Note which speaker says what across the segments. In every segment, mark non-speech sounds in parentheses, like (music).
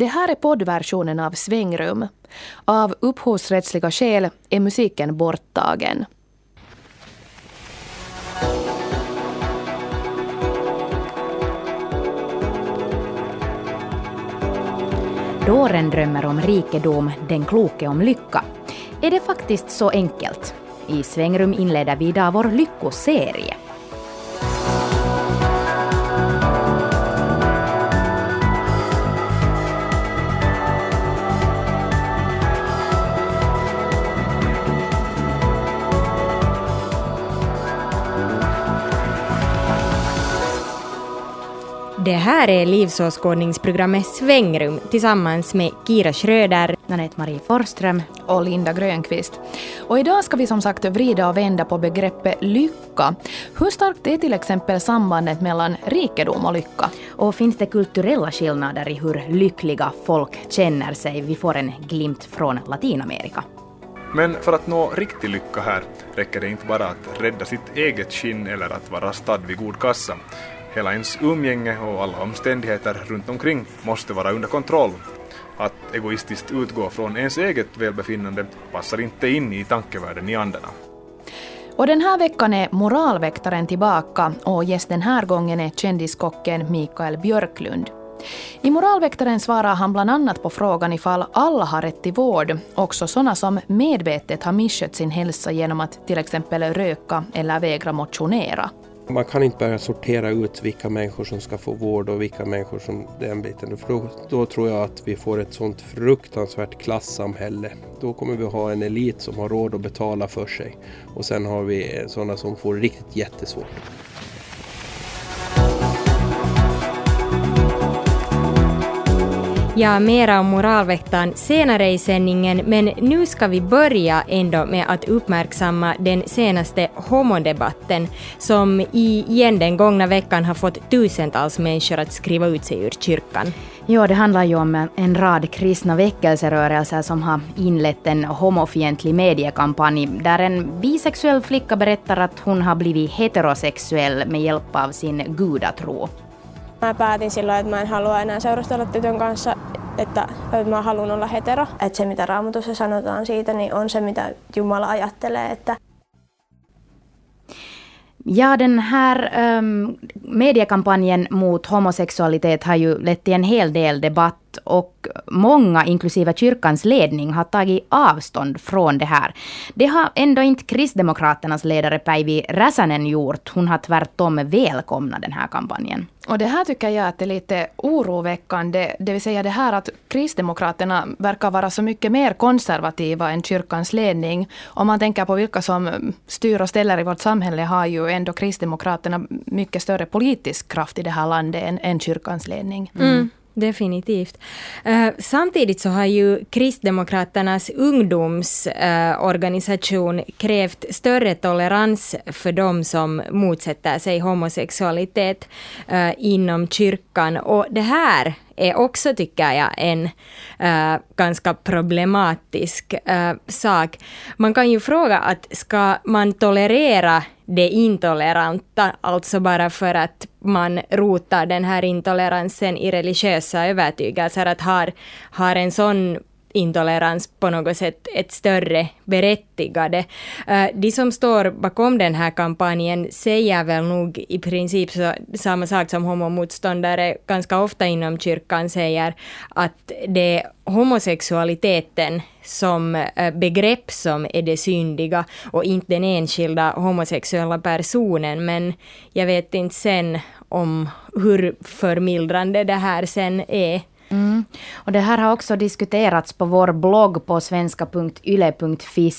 Speaker 1: Det här är poddversionen av Svängrum. Av upphovsrättsliga skäl är musiken borttagen.
Speaker 2: Dåren drömmer om rikedom, den kloke om lycka. Är det faktiskt så enkelt? I Svängrum inleder vi idag vår lyckoserie. Det här är livsåskådningsprogrammet Svängrum tillsammans med Kira Schröder, Nanette Marie Forström
Speaker 1: och Linda Grönqvist. Och idag ska vi som sagt vrida och vända på begreppet lycka. Hur starkt är till exempel sambandet mellan rikedom och lycka?
Speaker 2: Och finns det kulturella skillnader i hur lyckliga folk känner sig? Vi får en glimt från Latinamerika.
Speaker 3: Men för att nå riktig lycka här räcker det inte bara att rädda sitt eget skinn eller att vara stadd vid god kassa. Hela ens umgänge och alla omständigheter runt omkring måste vara under kontroll. Att egoistiskt utgå från ens eget välbefinnande passar inte in i tankevärlden i anderna.
Speaker 1: Och den här veckan är moralväktaren tillbaka och gäst den här gången är kändiskocken Mikael Björklund. I Moralväktaren svarar han bland annat på frågan ifall alla har rätt till vård, också sådana som medvetet har misskött sin hälsa genom att till exempel röka eller vägra motionera.
Speaker 4: Man kan inte börja sortera ut vilka människor som ska få vård och vilka människor som den biten. För då, då tror jag att vi får ett sånt fruktansvärt klassamhälle. Då kommer vi ha en elit som har råd att betala för sig. Och sen har vi sådana som får riktigt jättesvårt.
Speaker 2: Ja, mera om moralväktaren senare i sändningen, men nu ska vi börja ändå med att uppmärksamma den senaste homodebatten som igen den gångna veckan har fått tusentals människor att skriva ut sig ur kyrkan. Ja, det handlar ju om en rad kristna väckelserörelser som har inlett en homofientlig mediekampanj där en bisexuell flicka berättar att hon har blivit heterosexuell med hjälp av sin gudatro.
Speaker 5: Mä päätin silloin, että mä en halua enää seurustella tytön kanssa, että, että mä haluan olla hetero. Että se, mitä raamatussa sanotaan siitä, niin on se, mitä Jumala ajattelee. Että
Speaker 2: Ja, den här um, mediekampanjen mot homosexualitet har ju lett till en hel del debatt och många, inklusive kyrkans ledning, har tagit avstånd från det här. Det har ändå inte Kristdemokraternas ledare Päivi Räsänen gjort. Hon har tvärtom välkomnat den här kampanjen.
Speaker 1: Och det här tycker jag att är lite oroväckande, det vill säga det här att Kristdemokraterna verkar vara så mycket mer konservativa än kyrkans ledning. Om man tänker på vilka som styr och ställer i vårt samhälle har ju ändå Kristdemokraterna mycket större politisk kraft i det här landet än, än kyrkans ledning.
Speaker 2: Mm. Definitivt. Uh, samtidigt så har ju Kristdemokraternas ungdomsorganisation uh, krävt större tolerans för de som motsätter sig homosexualitet uh, inom kyrkan. Och det här är också, tycker jag, en äh, ganska problematisk äh, sak. Man kan ju fråga att ska man tolerera det intoleranta, alltså bara för att man rotar den här intoleransen i religiösa övertygelser, att har, har en sån intolerans på något sätt ett större berättigande. Eh, de som står bakom den här kampanjen säger väl nog i princip så, samma sak som homomotståndare ganska ofta inom kyrkan säger, att det är homosexualiteten som eh, begrepp som är det syndiga och inte den enskilda homosexuella personen. Men jag vet inte sen om hur förmildrande det här sen är. Mm. Och det här har också diskuterats på vår blogg på svenska.yle.fi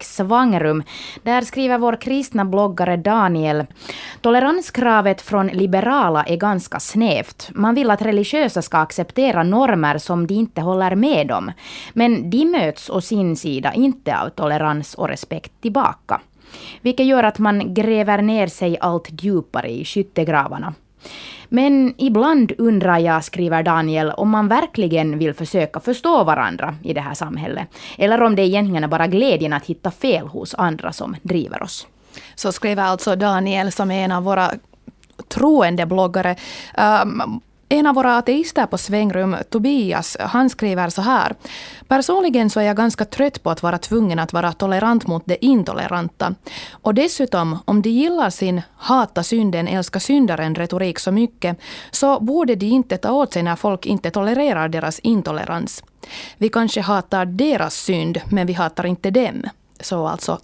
Speaker 2: svangrum. Där skriver vår kristna bloggare Daniel Toleranskravet från liberala är ganska snävt. Man vill att religiösa ska acceptera normer som de inte håller med om. Men de möts å sin sida inte av tolerans och respekt tillbaka. Vilket gör att man gräver ner sig allt djupare i skyttegravarna. Men ibland undrar jag, skriver Daniel, om man verkligen vill försöka förstå varandra i det här samhället. Eller om det egentligen är bara glädjen att hitta fel hos andra som driver oss.
Speaker 1: Så skriver alltså Daniel som är en av våra troende bloggare. Um, en av våra ateister på svängrum, Tobias, han skriver så här. Personligen så är jag ganska trött på att vara tvungen att vara tolerant mot det intoleranta. Och dessutom, om de gillar sin hata synden, älska syndaren retorik så mycket, så borde de inte ta åt sig när folk inte tolererar deras intolerans. Vi kanske hatar deras synd, men vi hatar inte dem. Så alltså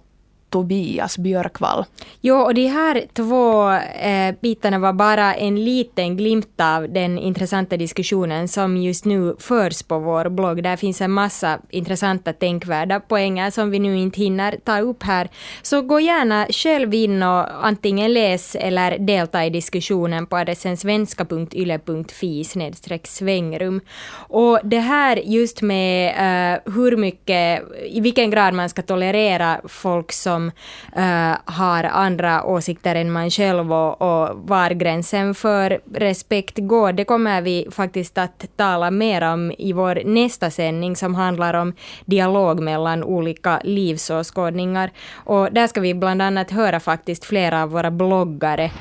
Speaker 1: Tobias Björkvall.
Speaker 2: Jo, och de här två eh, bitarna var bara en liten glimt av den intressanta diskussionen som just nu förs på vår blogg. Där finns en massa intressanta tänkvärda poänger som vi nu inte hinner ta upp här. Så gå gärna själv in och antingen läs eller delta i diskussionen på adressen svenska.yle.fi svängrum. Och det här just med eh, hur mycket, i vilken grad man ska tolerera folk som som uh, har andra åsikter än man själv och, och var gränsen för respekt går, det kommer vi faktiskt att tala mer om i vår nästa sändning som handlar om dialog mellan olika livsåskådningar. Och där ska vi bland annat höra faktiskt flera av våra bloggare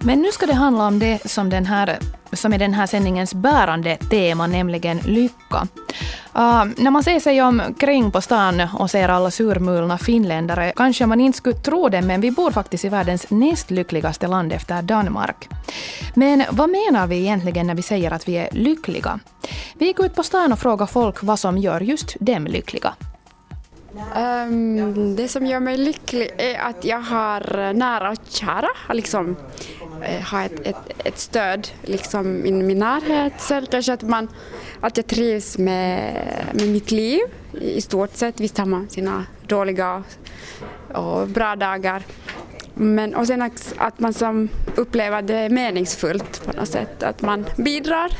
Speaker 1: Men nu ska det handla om det som, den här, som är den här sändningens bärande tema, nämligen lycka. Uh, när man ser sig omkring på stan och ser alla surmulna finländare kanske man inte skulle tro det, men vi bor faktiskt i världens näst lyckligaste land efter Danmark. Men vad menar vi egentligen när vi säger att vi är lyckliga? Vi gick ut på stan och frågade folk vad som gör just dem lyckliga.
Speaker 6: Um, det som gör mig lycklig är att jag har eh, nära och kära, liksom, eh, ha har ett, ett, ett, stöd liksom, i min närhet. Sen kanske att, man, att jag trivs med, med mitt liv i stort sett. Visst har man sina dåliga och bra dagar. Men, och sen att man som upplever det meningsfullt på något sätt, att man bidrar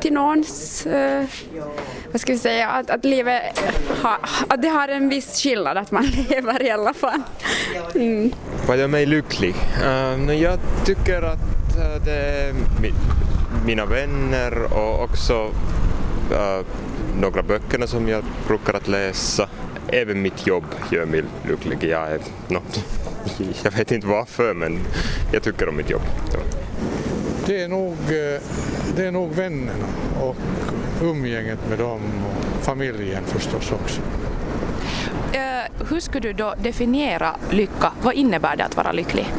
Speaker 6: till någons, eh, vad ska vi säga, att, att livet ha, att det har en viss skillnad att man (laughs) lever i alla fall.
Speaker 7: Mm. Vad gör mig lycklig? Uh, jag tycker att eh, det är mi, mina vänner och också uh, några böckerna som jag brukar att läsa. Även mitt jobb gör mig lycklig. Jag är, no, (laughs) jag vet inte varför men jag tycker om mitt jobb.
Speaker 8: Det är nog, eh, det är nog vännerna och umgänget med dem och familjen förstås också.
Speaker 1: Uh, hur skulle du då definiera lycka? Vad innebär det att vara lycklig?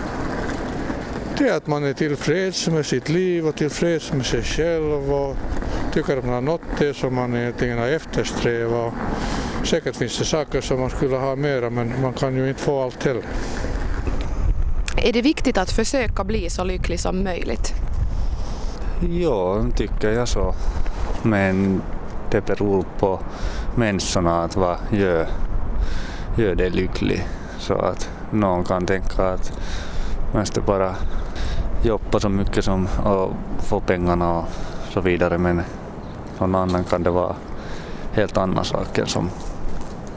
Speaker 8: Det är att man är tillfreds med sitt liv och tillfreds med sig själv och tycker att man har nått det som man egentligen har eftersträvat. Säkert finns det saker som man skulle ha mera men man kan ju inte få allt heller.
Speaker 1: Är det viktigt att försöka bli så lycklig som möjligt?
Speaker 9: Ja, tycker jag så. Men det beror på människorna att vad gör, gör dig lycklig. Så att någon kan tänka att man ska bara jobba så mycket som och få pengarna och så vidare men någon annan kan det vara helt andra saker som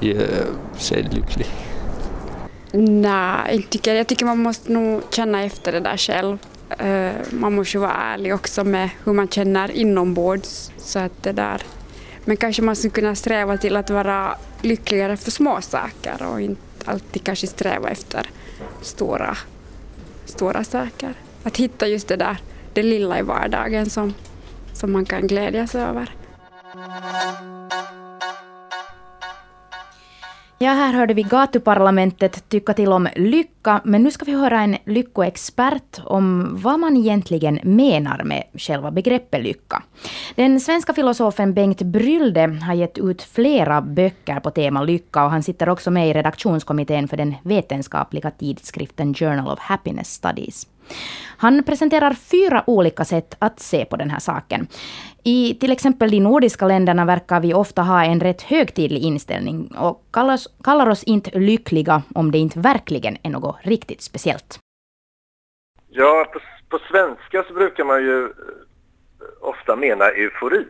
Speaker 9: gör sig lycklig.
Speaker 6: Nej, inte tycker jag. tycker man måste nog känna efter det där själv. Uh, man måste vara ärlig också med hur man känner inombords. Så att det där. Men kanske man skulle kunna sträva till att vara lyckligare för små saker och inte alltid kanske sträva efter stora, stora saker. Att hitta just det där, det lilla i vardagen som, som man kan glädjas över.
Speaker 10: Ja, här hörde vi gatuparlamentet tycka till om lycka, men nu ska vi höra en lyckoexpert om vad man egentligen menar med själva begreppet lycka. Den svenska filosofen Bengt Brylde har gett ut flera böcker på tema lycka och han sitter också med i redaktionskommittén för den vetenskapliga tidskriften Journal of Happiness Studies. Han presenterar fyra olika sätt att se på den här saken. I till exempel de nordiska länderna verkar vi ofta ha en rätt högtidlig inställning och kallar, kallar oss inte lyckliga om det inte verkligen är något riktigt speciellt.
Speaker 11: Ja, på, på svenska så brukar man ju eh, ofta mena eufori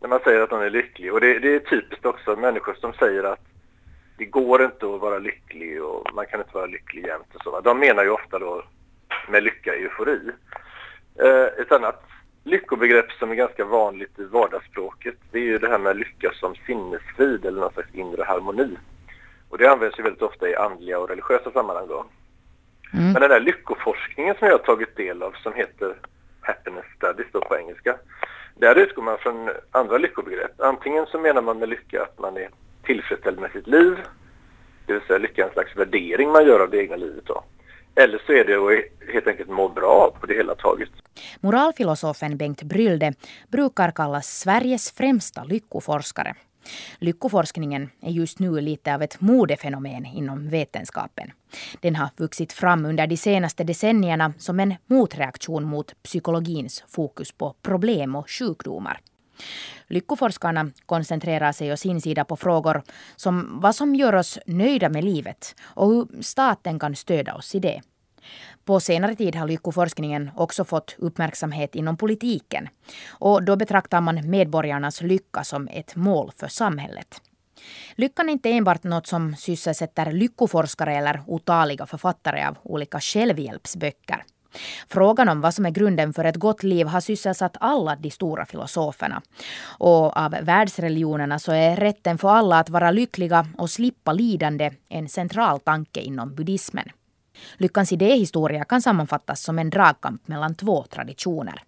Speaker 11: när man säger att man är lycklig. Och det, det, är typiskt också människor som säger att det går inte att vara lycklig och man kan inte vara lycklig jämt och så. De menar ju ofta då med lycka eufori. Eh, ett annat lyckobegrepp som är ganska vanligt i vardagsspråket det är ju det här med lycka som sinnesfrid eller någon slags inre harmoni. Och det används ju väldigt ofta i andliga och religiösa sammanhang då. Mm. Men den där lyckoforskningen som jag har tagit del av som heter happiness studies då på engelska. Där utgår man från andra lyckobegrepp. Antingen så menar man med lycka att man är tillfredsställd med sitt liv. Det vill säga lycka är en slags värdering man gör av det egna livet då. Eller så är det att helt enkelt må bra på det hela taget.
Speaker 10: Moralfilosofen Bengt Brylde brukar kallas Sveriges främsta lyckoforskare. Lyckoforskningen är just nu lite av ett modefenomen inom vetenskapen. Den har vuxit fram under de senaste decennierna som en motreaktion mot psykologins fokus på problem och sjukdomar. Lyckoforskarna koncentrerar sig å sin sida på frågor som vad som gör oss nöjda med livet och hur staten kan stödja oss i det. På senare tid har lyckoforskningen också fått uppmärksamhet inom politiken. Och då betraktar man medborgarnas lycka som ett mål för samhället. Lyckan är inte enbart något som sysselsätter lyckoforskare eller otaliga författare av olika självhjälpsböcker. Frågan om vad som är grunden för ett gott liv har sysselsatt alla de stora filosoferna. Och av världsreligionerna så är rätten för alla att vara lyckliga och slippa lidande en central tanke inom buddhismen. Lyckans idéhistoria kan sammanfattas som en dragkamp mellan två traditioner.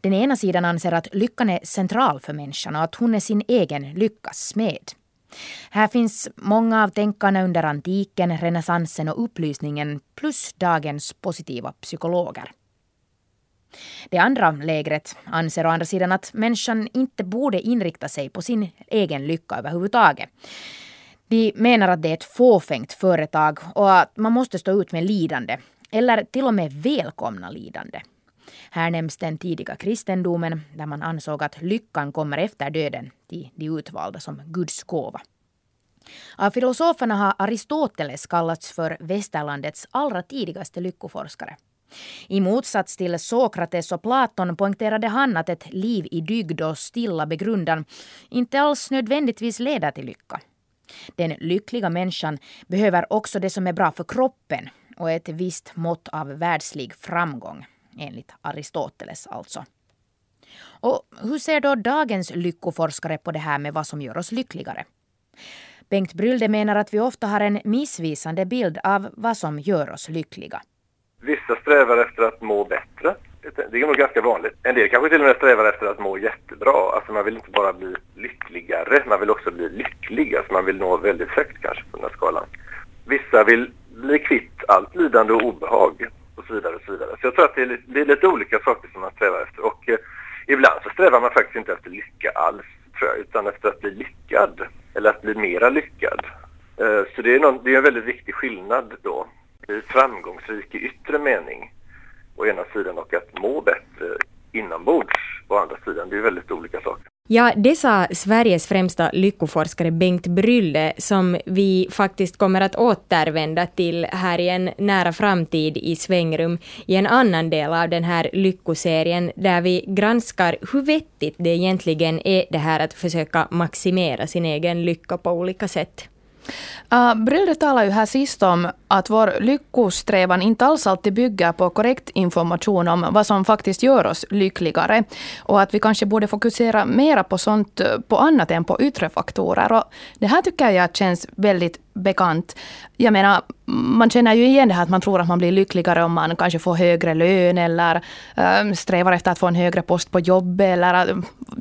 Speaker 10: Den ena sidan anser att lyckan är central för människan och att hon är sin egen lyckas smed. Här finns många av tänkarna under antiken, renässansen och upplysningen plus dagens positiva psykologer. Det andra lägret anser å andra sidan att människan inte borde inrikta sig på sin egen lycka överhuvudtaget. De menar att det är ett fåfängt företag och att man måste stå ut med lidande, eller till och med välkomna lidande. Här nämns den tidiga kristendomen där man ansåg att lyckan kommer efter döden till de utvalda som Guds gåva. Av filosoferna har Aristoteles kallats för västerlandets allra tidigaste lyckoforskare. I motsats till Sokrates och Platon poängterade han att ett liv i dygd och stilla begrundan inte alls nödvändigtvis leder till lycka. Den lyckliga människan behöver också det som är bra för kroppen och ett visst mått av världslig framgång, enligt Aristoteles alltså. Och hur ser då dagens lyckoforskare på det här med vad som gör oss lyckligare? Bengt Brylde menar att vi ofta har en missvisande bild av vad som gör oss lyckliga.
Speaker 11: Vissa strävar efter att må bättre det är nog ganska vanligt. En del kanske till och med strävar efter att må jättebra. Alltså man vill inte bara bli lyckligare, man vill också bli lycklig. Alltså man vill nå väldigt högt kanske på den här skalan. Vissa vill bli kvitt allt lidande och obehag och så vidare och så vidare. Så jag tror att det är, lite, det är lite olika saker som man strävar efter. Och eh, ibland så strävar man faktiskt inte efter lycka alls, tror jag, utan efter att bli lyckad. Eller att bli mera lyckad. Eh, så det är, någon, det är en väldigt viktig skillnad då. Bli framgångsrik i yttre mening å ena sidan och att må bättre inombords å andra sidan. Det är väldigt olika saker.
Speaker 2: Ja, det sa Sveriges främsta lyckoforskare Bengt Brylle, som vi faktiskt kommer att återvända till här i en nära framtid i svängrum i en annan del av den här lyckoserien, där vi granskar hur vettigt det egentligen är det här att försöka maximera sin egen lycka på olika sätt.
Speaker 1: Ah, uh, Brylde talar ju här sist om att vår lyckosträvan inte alls alltid bygger på korrekt information om vad som faktiskt gör oss lyckligare. Och att vi kanske borde fokusera mera på sånt, eh, på annat än på yttre faktorer. Och det här tycker jag känns väldigt bekant. Jag menar, man känner ju igen det här att man tror att man blir lyckligare om man kanske får högre lön eller äh, strävar efter att få en högre post på jobbet eller äh,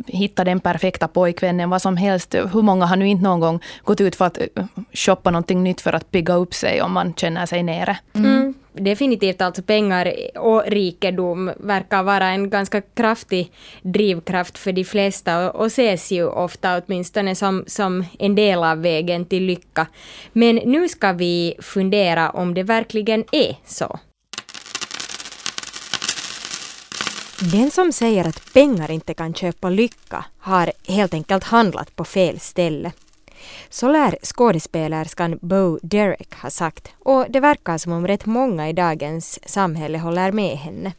Speaker 1: hitta den perfekta pojkvännen, vad som helst. Hur många har nu inte någon gång gått ut för att äh, shoppa någonting nytt för att bygga upp sig om man känner sig nere?
Speaker 2: Mm. Definitivt alltså pengar och rikedom verkar vara en ganska kraftig drivkraft för de flesta och, och ses ju ofta åtminstone som, som en del av vägen till lycka. Men nu ska vi fundera om det verkligen är så. Den som säger att pengar inte kan köpa lycka har helt enkelt handlat på fel ställe. Så lär skådespelerskan Bo Derek ha sagt och det verkar som om rätt många i dagens samhälle håller med henne.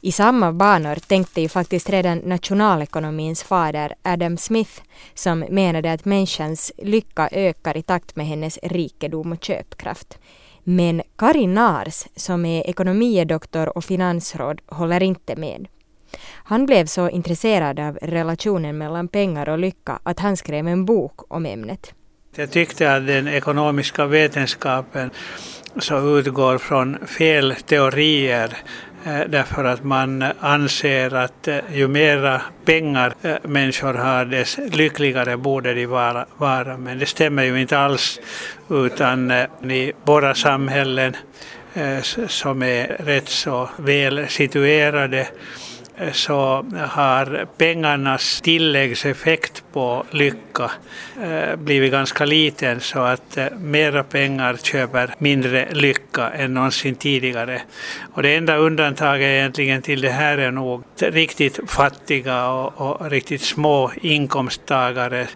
Speaker 2: I samma banor tänkte ju faktiskt redan nationalekonomins fader Adam Smith som menade att människans lycka ökar i takt med hennes rikedom och köpkraft. Men Karin Nars, som är ekonomiedoktor och finansråd, håller inte med. Han blev så intresserad av relationen mellan pengar och lycka att han skrev en bok om ämnet.
Speaker 12: Jag tyckte att den ekonomiska vetenskapen så utgår från fel teorier eh, därför att man anser att eh, ju mera pengar eh, människor har dess lyckligare borde de vara, vara. Men det stämmer ju inte alls utan i våra samhällen som är rätt så väl situerade så har pengarnas tilläggseffekt på lycka eh, blivit ganska liten så att eh, mera pengar köper mindre lycka än någonsin tidigare. Och det enda undantaget egentligen till det här är nog riktigt fattiga och, och riktigt små inkomsttagare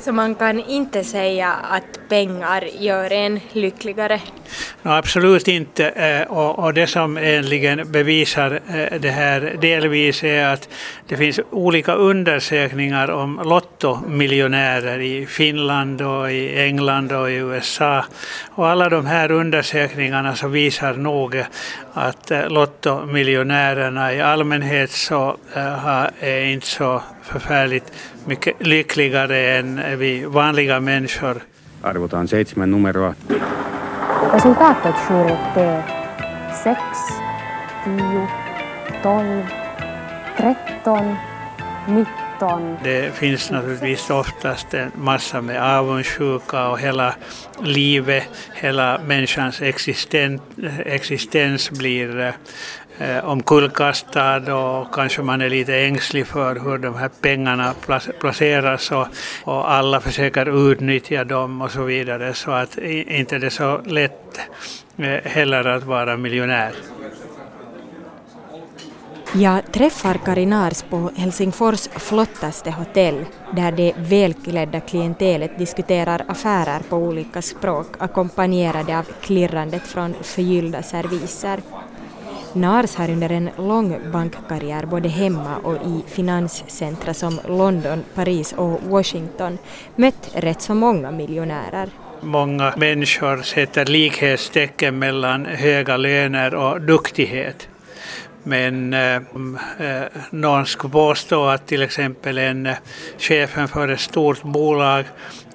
Speaker 2: så man kan inte säga att pengar gör en lyckligare?
Speaker 12: No, absolut inte. Eh, och, och det som egentligen bevisar eh, det här delvis är att det finns olika undersökningar om lottomiljonärer i Finland och i England och i USA. Och alla de här undersökningarna så visar nog att eh, lottomiljonärerna i allmänhet så är inte så förfärligt mycket lyckligare än vi vanliga människor.
Speaker 13: Arvotaan seitsemän numeroa.
Speaker 14: Resultatet är 6, 10, 12, 13, 19.
Speaker 12: Det finns naturligtvis oftast en massa med avundsjuka och hela livet, hela människans existens, existens blir eh, omkullkastad och kanske man är lite ängslig för hur de här pengarna placeras och, och alla försöker utnyttja dem och så vidare så att inte det är så lätt eh, heller att vara miljonär.
Speaker 2: Jag träffar Karinars på Helsingfors flottaste hotell där det välklädda klientelet diskuterar affärer på olika språk ackompanjerade av klirrandet från förgyllda serviser. Nars har under en lång bankkarriär både hemma och i finanscentra som London, Paris och Washington mött rätt så många miljonärer.
Speaker 12: Många människor sätter likhetstecken mellan höga löner och duktighet. Men eh, eh, någon skulle påstå att till exempel en eh, chefen för ett stort bolag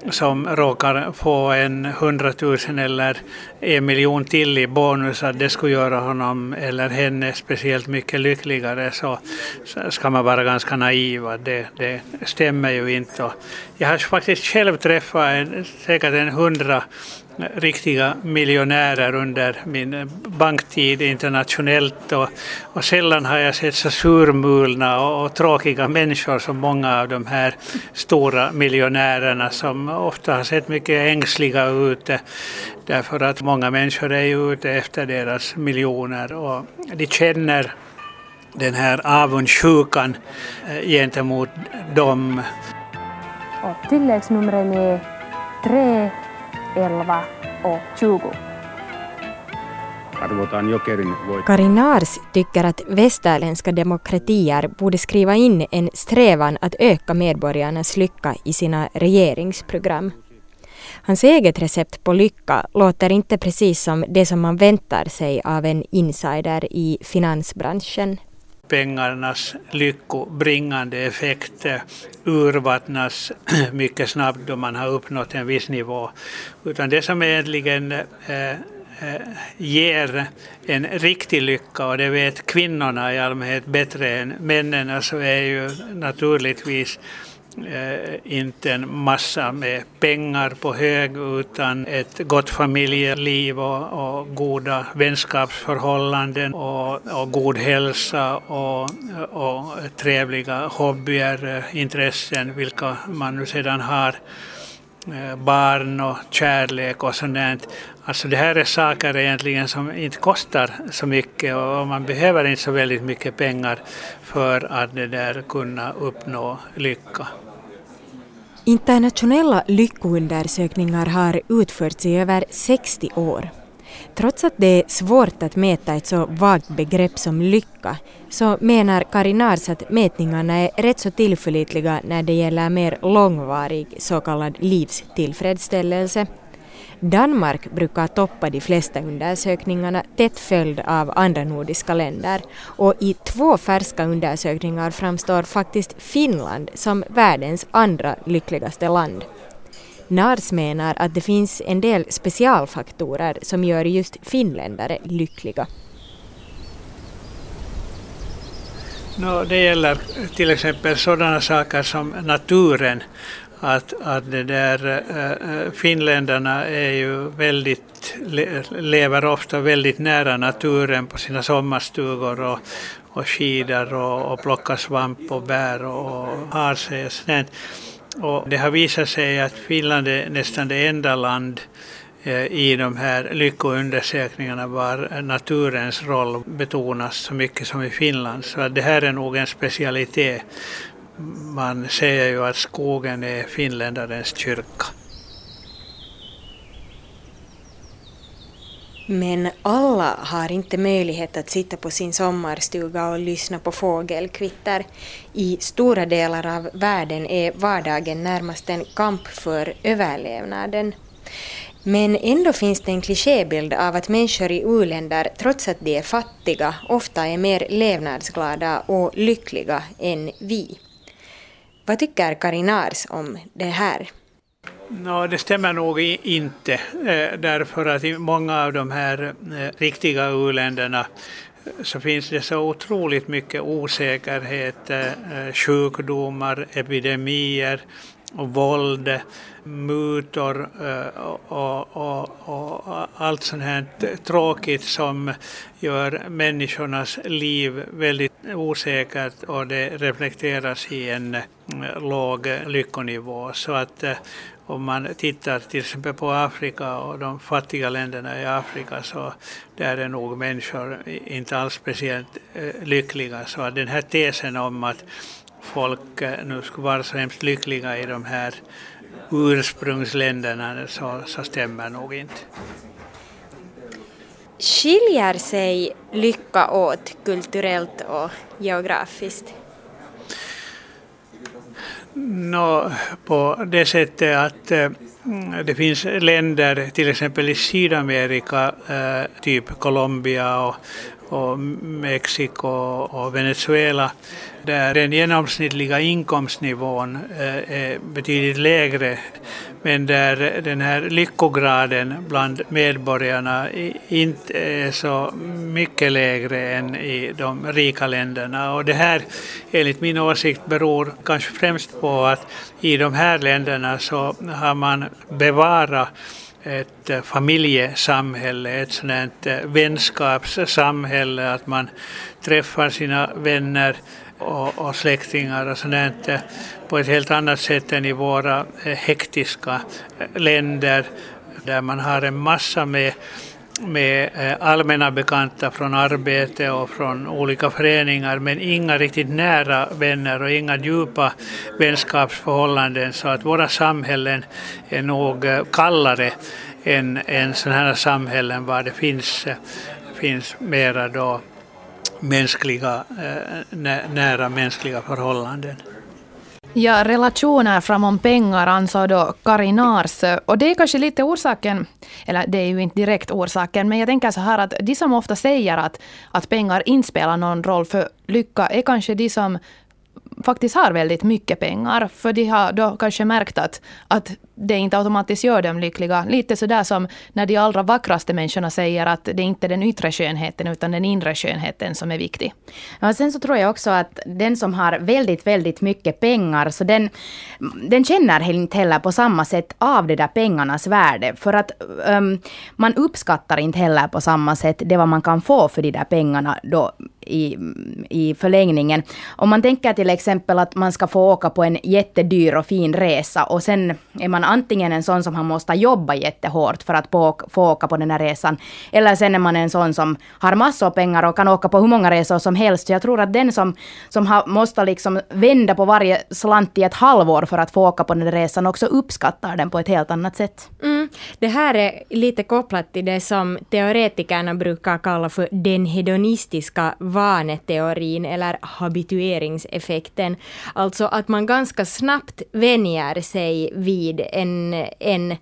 Speaker 12: som råkar få en hundratusen eller en miljon till i bonus, att det skulle göra honom eller henne speciellt mycket lyckligare, så, så ska man vara ganska naiv. Det, det stämmer ju inte. Jag har faktiskt själv träffat en, säkert en hundra riktiga miljonärer under min banktid internationellt och, och sällan har jag sett så surmulna och, och, tråkiga människor som många av de här stora miljonärerna som ofta har sett mycket ängsliga ut eh, därför att många människor är ju ute efter deras miljoner och de känner den här avundsjukan eh, gentemot dem.
Speaker 14: Och tilläggsnumren är 3 11 och 20.
Speaker 2: Karin Nars tycker att västerländska demokratier borde skriva in en strävan att öka medborgarnas lycka i sina regeringsprogram. Hans eget recept på lycka låter inte precis som det som man väntar sig av en insider i finansbranschen
Speaker 12: pengarnas lyckobringande effekt urvattnas (clears throat) mycket snabbt då man har uppnått en viss nivå. Utan det som egentligen eh, eh, ger en riktig lycka, och det vet kvinnorna i allmänhet bättre än männen, alltså är ju naturligtvis Eh, inte en massa med pengar på hög utan ett gott familjeliv och, och goda vänskapsförhållanden och, och, god hälsa och, och trevliga hobbyer, eh, intressen, vilka man nu sedan har eh, barn och kärlek och sånt. Alltså det här är saker egentligen som inte kostar så mycket och man behöver inte så väldigt mycket pengar för att det där kunna uppnå lycka.
Speaker 2: Internationella lyckoundersökningar har utförts i över 60 år. Trots att det är svårt att mäta ett så vagt begrepp som lycka så menar Karinars att mätningarna är rätt så tillförlitliga när det gäller mer långvarig så kallad livstillfredsställelse. Danmark brukar toppa de flesta undersökningarna tätt följd av andra nordiska länder och i två färska undersökningar framstår faktiskt Finland som världens andra lyckligaste land. Nars menar att det finns en del specialfaktorer som gör just finländare lyckliga.
Speaker 12: No, det gäller till exempel sådana saker som naturen. Att, att det där, äh, finländarna är ju väldigt, lever ofta väldigt nära naturen på sina sommarstugor och, och skidar och, och plockar svamp och bär och har sig. Och det har visat sig att Finland är nästan det enda land eh, i de här lyckoundersökningarna var naturens roll betonas så mycket som i Finland. Så det här är nog en specialitet. Man säger ju att skogen är finländarens kyrka.
Speaker 2: Men alla har inte möjlighet att sitta på sin sommarstuga och lyssna på fågelkvitter. I stora delar av världen är vardagen närmast en kamp för överlevnaden. Men ändå finns det en klichébild av att människor i u-länder, trots att de är fattiga, ofta är mer levnadsglada och lyckliga än vi. Vad tycker Karin Ars om det här?
Speaker 12: No, det stämmer nog inte, eh, därför att i många av de här eh, riktiga u-länderna eh, så finns det så otroligt mycket osäkerhet, sjukdomar, epidemier och våld mutor eh, och, och, och, allt sånt här tråkigt som gör människornas liv väldigt osäkert och det reflekteras i en eh, låg lyckonivå. Så att eh, om man tittar till exempel på Afrika och de fattiga länderna i Afrika så där är nog människor inte alls speciellt lyckliga. Så att den här tesen om att folk nu skulle vara så hemskt lyckliga i de här ursprungsländerna så, så stämmer nog inte.
Speaker 2: Skiljer sig lycka åt kulturellt och geografiskt?
Speaker 12: No, på det sättet att äh, det finns länder, till exempel i Sydamerika, äh, typ Colombia och, och Mexiko och Venezuela, där den genomsnittliga inkomstnivån eh, är betydligt lägre men där den här lyckograden bland medborgarna inte är så mycket lägre än i de rika länderna. Och det här enligt min åsikt beror kanske främst på att i de här länderna så har man bevarat ett eh, familjesamhälle, ett sådant eh, vänskapssamhälle, att man träffar sina vänner och, och släktingar och sådant eh, på ett helt annat sätt än i våra hektiska länder där man har en massa med med eh, allmänna bekanta från arbete och från olika föreningar men inga riktigt nära vänner och inga djupa vänskapsförhållanden så att våra samhällen är nog eh, kallare än, än sådana här samhällen var det finns, eh, finns mera då mänskliga, nära mänskliga förhållanden.
Speaker 1: Ja, relationer framom pengar ansåg då Karinars. Och det är kanske lite orsaken, eller det är ju inte direkt orsaken, men jag tänker så här att de som ofta säger att, att pengar inte spelar någon roll för lycka är kanske de som faktiskt har väldigt mycket pengar. För de har då kanske märkt att, att det inte automatiskt gör dem lyckliga. Lite sådär som när de allra vackraste människorna säger att det är inte den yttre skönheten utan den inre skönheten som är viktig.
Speaker 10: Ja, sen så tror jag också att den som har väldigt, väldigt mycket pengar, så den, den känner inte heller på samma sätt av det där pengarnas värde. För att um, man uppskattar inte heller på samma sätt det vad man kan få för de där pengarna då i, i förlängningen. Om man tänker till exempel att man ska få åka på en jättedyr och fin resa och sen är man antingen en sån som har måste jobba jättehårt för att få, få åka på den här resan, eller sen är man en sån som har massor av pengar och kan åka på hur många resor som helst. Så jag tror att den som, som har, måste liksom vända på varje slant i ett halvår för att få åka på den här resan också uppskattar den på ett helt annat sätt.
Speaker 2: Mm. Det här är lite kopplat till det som teoretikerna brukar kalla för den hedonistiska vaneteorin eller habitueringseffekten. Alltså att man ganska snabbt vänjer sig vid en, en,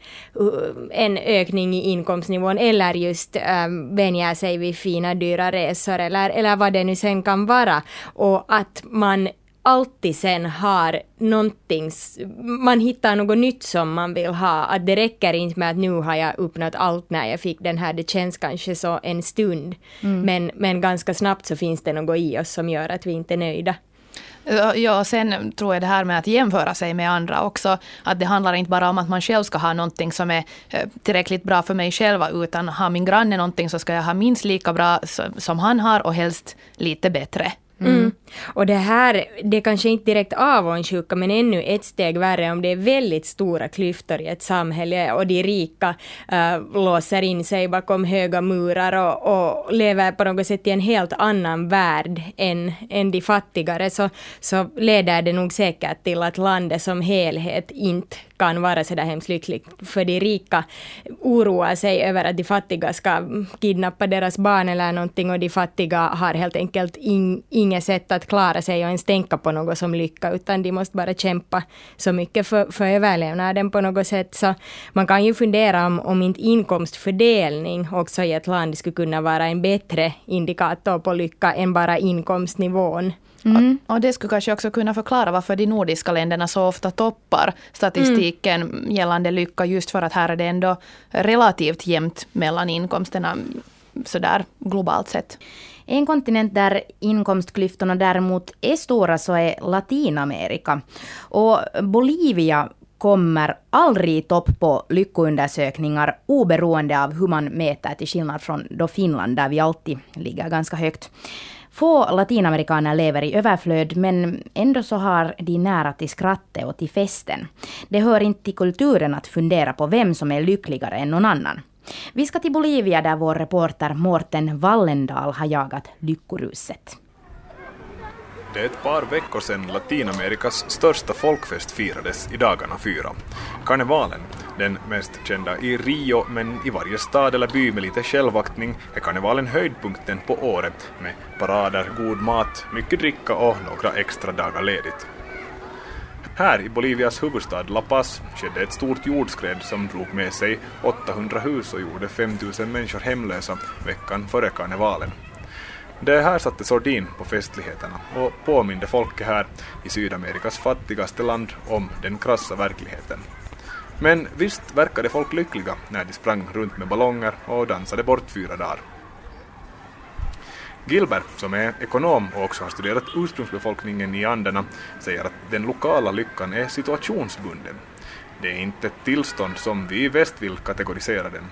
Speaker 2: en ökning i inkomstnivån eller just um, vänjer sig vid fina dyra resor eller, eller vad det nu sen kan vara. Och att man alltid sen har någonting, man hittar något nytt som man vill ha. Att det räcker inte med att nu har jag uppnått allt när jag fick den här, det känns kanske så en stund. Mm. Men, men ganska snabbt så finns det något i oss som gör att vi inte är nöjda.
Speaker 1: Ja, sen tror jag det här med att jämföra sig med andra också. Att det handlar inte bara om att man själv ska ha någonting som är eh, tillräckligt bra för mig själv, utan har min granne någonting så ska jag ha minst lika bra som han har och helst lite bättre.
Speaker 2: Mm. Och det här, det är kanske inte direkt avundsjuka, men ännu ett steg värre om det är väldigt stora klyftor i ett samhälle och de rika äh, låser in sig bakom höga murar och, och, lever på något sätt i en helt annan värld än, än de fattigare, så, så leder det nog säkert till att landet som helhet inte kan vara så där hemskt lyckligt, För de rika oroar sig över att de fattiga ska kidnappa deras barn eller någonting och de fattiga har helt enkelt in, inget sätt att klara sig och ens tänka på något som lycka utan de måste bara kämpa så mycket för, för överlevnaden på något sätt. Så man kan ju fundera om, om inte inkomstfördelning också i ett land skulle kunna vara en bättre indikator på lycka än bara inkomstnivån.
Speaker 1: Mm. Och det skulle kanske också kunna förklara varför de nordiska länderna så ofta toppar statistiken mm. gällande lycka just för att här är det ändå relativt jämnt mellan inkomsterna sådär globalt sett.
Speaker 10: En kontinent där inkomstklyftorna däremot är stora så är Latinamerika. Och Bolivia kommer aldrig i topp på lyckoundersökningar oberoende av hur man mäter till skillnad från då Finland där vi alltid ligger ganska högt. Få latinamerikaner lever i överflöd men ändå så har de nära till skrattet och till festen. Det hör inte till kulturen att fundera på vem som är lyckligare än någon annan. Vi ska till Bolivia där vår reporter Mårten Wallendal har jagat lyckoruset.
Speaker 3: Det är ett par veckor sedan Latinamerikas största folkfest firades i dagarna fyra. Karnevalen, den mest kända i Rio men i varje stad eller by med lite självaktning är karnevalen höjdpunkten på året med parader, god mat, mycket dricka och några extra dagar ledigt. Här i Bolivias huvudstad La Paz skedde ett stort jordskred som drog med sig 800 hus och gjorde 5000 människor hemlösa veckan före karnevalen. Det här satte sordin på festligheterna och påminde folket här i Sydamerikas fattigaste land om den krassa verkligheten. Men visst verkade folk lyckliga när de sprang runt med ballonger och dansade bort fyra dagar. Gilbert, som är ekonom och också har studerat ursprungsbefolkningen i Anderna, säger att den lokala lyckan är situationsbunden. Det är inte ett tillstånd som vi i väst vill kategorisera den.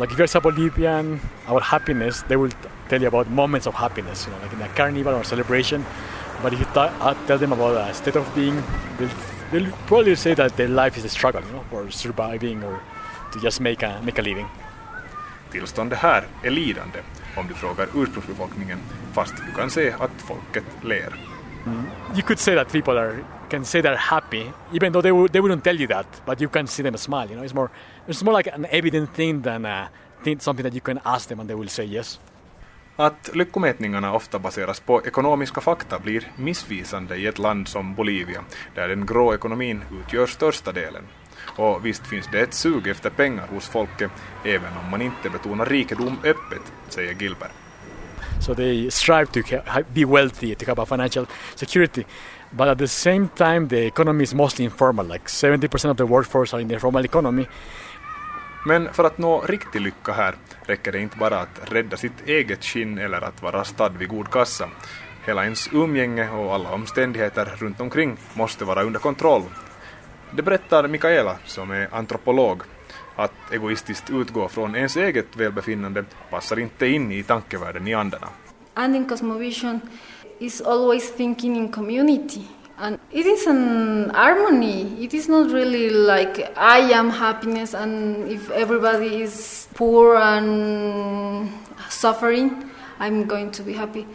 Speaker 15: Like if you're a Bolivian, our happiness, they will tell you about moments of happiness, you know, like in a carnival or celebration. But if you uh, tell them about a state of being, they'll, they'll probably say that their life is a struggle, you know, or surviving or to just make a, make a living.
Speaker 3: Tillståndet här är lidande om du frågar ursprungsbefolkningen, fast du kan se att folket ler.
Speaker 15: Mm. You could say that people are can say they're happy, even though they, w- they wouldn't tell you that, but you can see them smile. You know, it's more it's more like an evident thing than a thing, something that you can ask them and they will say yes.
Speaker 3: Att lyckomätningarna ofta baseras på ekonomiska fakta blir missvisande i ett land som Bolivia, där den grå ekonomin utgör största delen. Och visst finns det ett sug efter pengar hos folket, även om man inte betonar rikedom öppet, säger Gilbert.
Speaker 15: So they strive to be wealthy, to have a financial security. But at the same time, the economy is mostly informal. Like 70% of the workforce are in the informal economy.
Speaker 3: Men för att nå riktig lycka här räcker det inte bara att rädda sitt eget skinn eller att vara stadd vid god kassa. Hela ens umgänge och alla omständigheter runt omkring måste vara under kontroll. Det berättar Mikaela, som är antropolog. Att egoistiskt utgå från ens eget välbefinnande passar inte in i tankevärlden i Anderna.
Speaker 16: And cosmovision is always thinking in community. And it is an harmony. It is not really like I am happiness, and if everybody is poor and suffering, I'm going to be happy.